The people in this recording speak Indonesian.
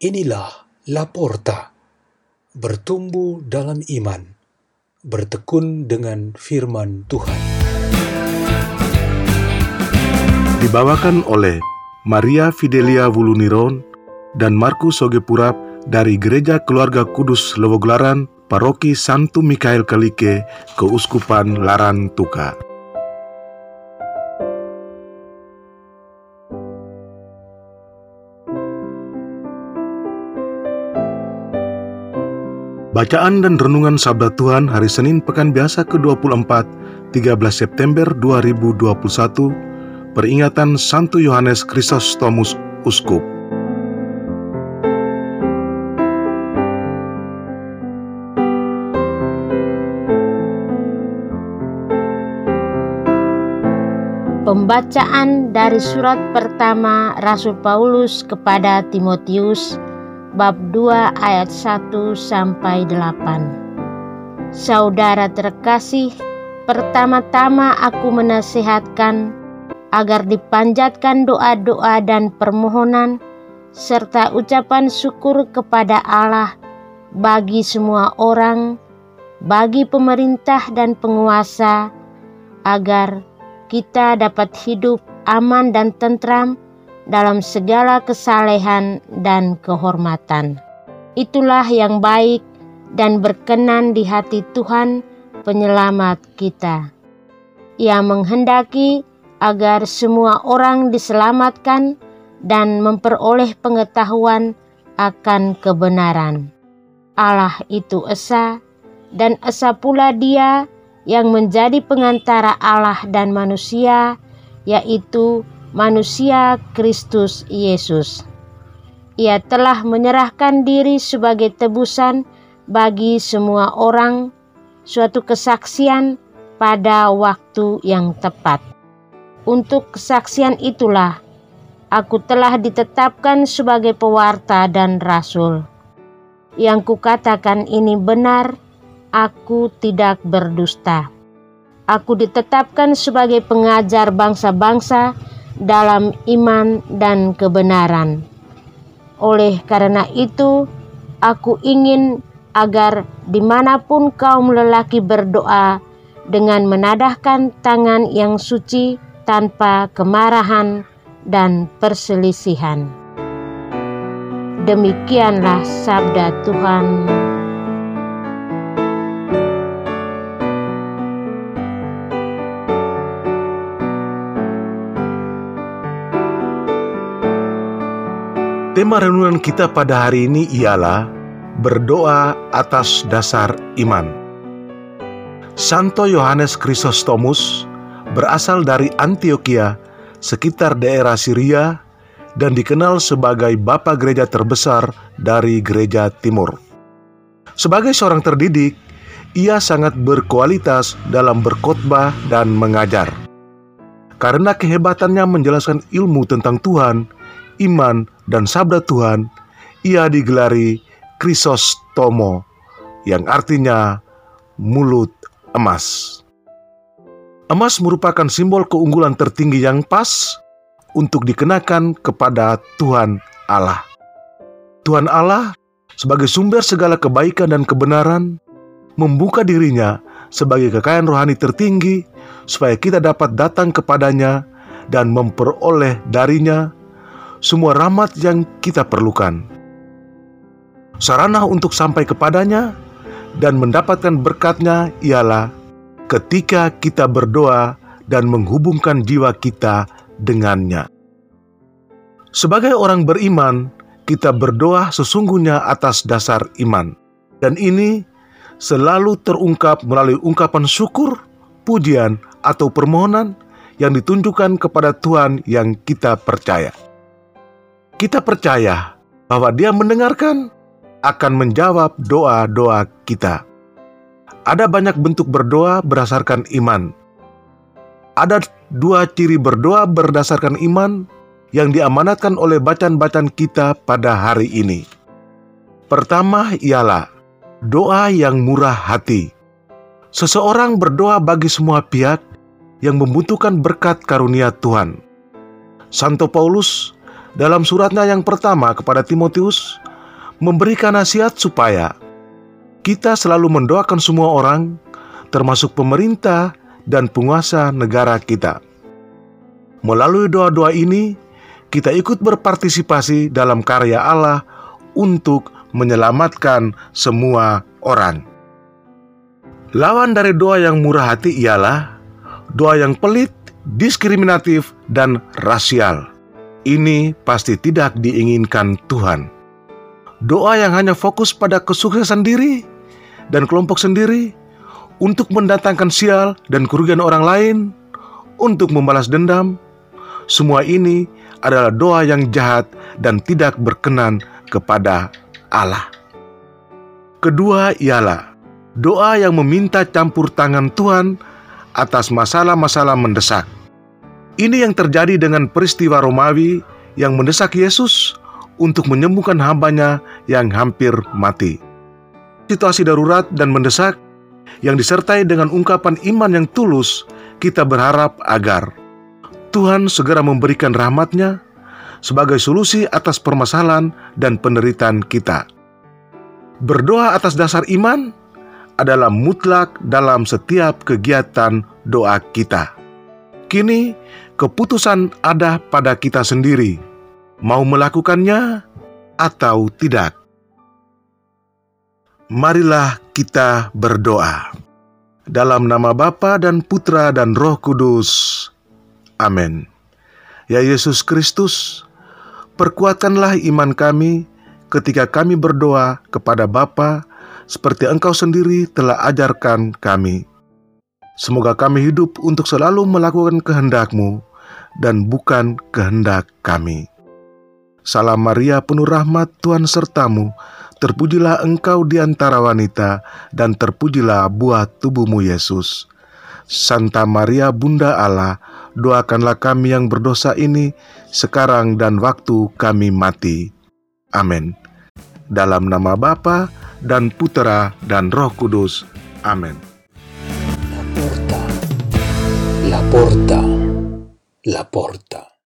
Inilah Laporta, bertumbuh dalam iman, bertekun dengan firman Tuhan. Dibawakan oleh Maria Fidelia Wuluniron dan Markus Sogepurap dari Gereja Keluarga Kudus Lewoglaran, Paroki Santo Mikael Kalike, Keuskupan Laran Bacaan dan Renungan Sabda Tuhan hari Senin Pekan Biasa ke-24, 13 September 2021, peringatan Santo Yohanes Chrysostomus Uskup. Pembacaan dari surat pertama Rasul Paulus kepada Timotius bab 2 ayat 1 sampai 8. Saudara terkasih, pertama-tama aku menasihatkan agar dipanjatkan doa-doa dan permohonan serta ucapan syukur kepada Allah bagi semua orang, bagi pemerintah dan penguasa, agar kita dapat hidup aman dan tentram dalam segala kesalehan dan kehormatan. Itulah yang baik dan berkenan di hati Tuhan penyelamat kita. Ia menghendaki agar semua orang diselamatkan dan memperoleh pengetahuan akan kebenaran. Allah itu Esa, dan Esa pula Dia yang menjadi pengantara Allah dan manusia, yaitu manusia Kristus Yesus. Ia telah menyerahkan diri sebagai tebusan bagi semua orang, suatu kesaksian pada waktu yang tepat. Untuk kesaksian itulah aku telah ditetapkan sebagai pewarta dan rasul. Yang kukatakan ini benar, aku tidak berdusta. Aku ditetapkan sebagai pengajar bangsa-bangsa dalam iman dan kebenaran. Oleh karena itu, aku ingin agar di mana pun kaum lelaki berdoa dengan menadahkan tangan yang suci tanpa kemarahan dan perselisihan. Demikianlah sabda Tuhan. Tema renungan kita pada hari ini ialah berdoa atas dasar iman. Santo Yohanes Chrysostomus berasal dari Antioquia, sekitar daerah Syria, dan dikenal sebagai bapa gereja terbesar dari gereja timur. Sebagai seorang terdidik, ia sangat berkualitas dalam berkhotbah dan mengajar. Karena kehebatannya menjelaskan ilmu tentang Tuhan, iman, dan sabda Tuhan, ia digelari Krisostomo, yang artinya mulut emas. Emas merupakan simbol keunggulan tertinggi yang pas untuk dikenakan kepada Tuhan Allah. Tuhan Allah sebagai sumber segala kebaikan dan kebenaran membuka dirinya sebagai kekayaan rohani tertinggi supaya kita dapat datang kepadanya dan memperoleh darinya semua rahmat yang kita perlukan. Sarana untuk sampai kepadanya dan mendapatkan berkatnya ialah ketika kita berdoa dan menghubungkan jiwa kita dengannya. Sebagai orang beriman, kita berdoa sesungguhnya atas dasar iman. Dan ini selalu terungkap melalui ungkapan syukur, pujian, atau permohonan yang ditunjukkan kepada Tuhan yang kita percaya kita percaya bahwa Dia mendengarkan, akan menjawab doa-doa kita. Ada banyak bentuk berdoa berdasarkan iman. Ada dua ciri berdoa berdasarkan iman yang diamanatkan oleh bacaan-bacaan kita pada hari ini. Pertama ialah doa yang murah hati. Seseorang berdoa bagi semua pihak yang membutuhkan berkat karunia Tuhan. Santo Paulus dalam suratnya yang pertama kepada Timotius memberikan nasihat supaya kita selalu mendoakan semua orang, termasuk pemerintah dan penguasa negara kita. Melalui doa-doa ini, kita ikut berpartisipasi dalam karya Allah untuk menyelamatkan semua orang. Lawan dari doa yang murah hati ialah doa yang pelit, diskriminatif, dan rasial. Ini pasti tidak diinginkan Tuhan. Doa yang hanya fokus pada kesuksesan diri dan kelompok sendiri untuk mendatangkan sial dan kerugian orang lain, untuk membalas dendam. Semua ini adalah doa yang jahat dan tidak berkenan kepada Allah. Kedua ialah doa yang meminta campur tangan Tuhan atas masalah-masalah mendesak. Ini yang terjadi dengan peristiwa Romawi yang mendesak Yesus untuk menyembuhkan hambanya yang hampir mati. Situasi darurat dan mendesak yang disertai dengan ungkapan iman yang tulus, kita berharap agar Tuhan segera memberikan rahmatnya sebagai solusi atas permasalahan dan penderitaan kita. Berdoa atas dasar iman adalah mutlak dalam setiap kegiatan doa kita. Kini, keputusan ada pada kita sendiri, mau melakukannya atau tidak. Marilah kita berdoa. Dalam nama Bapa dan Putra dan Roh Kudus. Amin. Ya Yesus Kristus, perkuatkanlah iman kami ketika kami berdoa kepada Bapa seperti Engkau sendiri telah ajarkan kami. Semoga kami hidup untuk selalu melakukan kehendak-Mu dan bukan kehendak kami. Salam Maria penuh rahmat Tuhan sertamu, terpujilah engkau di antara wanita, dan terpujilah buah tubuhmu Yesus. Santa Maria Bunda Allah, doakanlah kami yang berdosa ini, sekarang dan waktu kami mati. Amin. Dalam nama Bapa dan Putera dan Roh Kudus. Amin. La porta, la porta, la porta.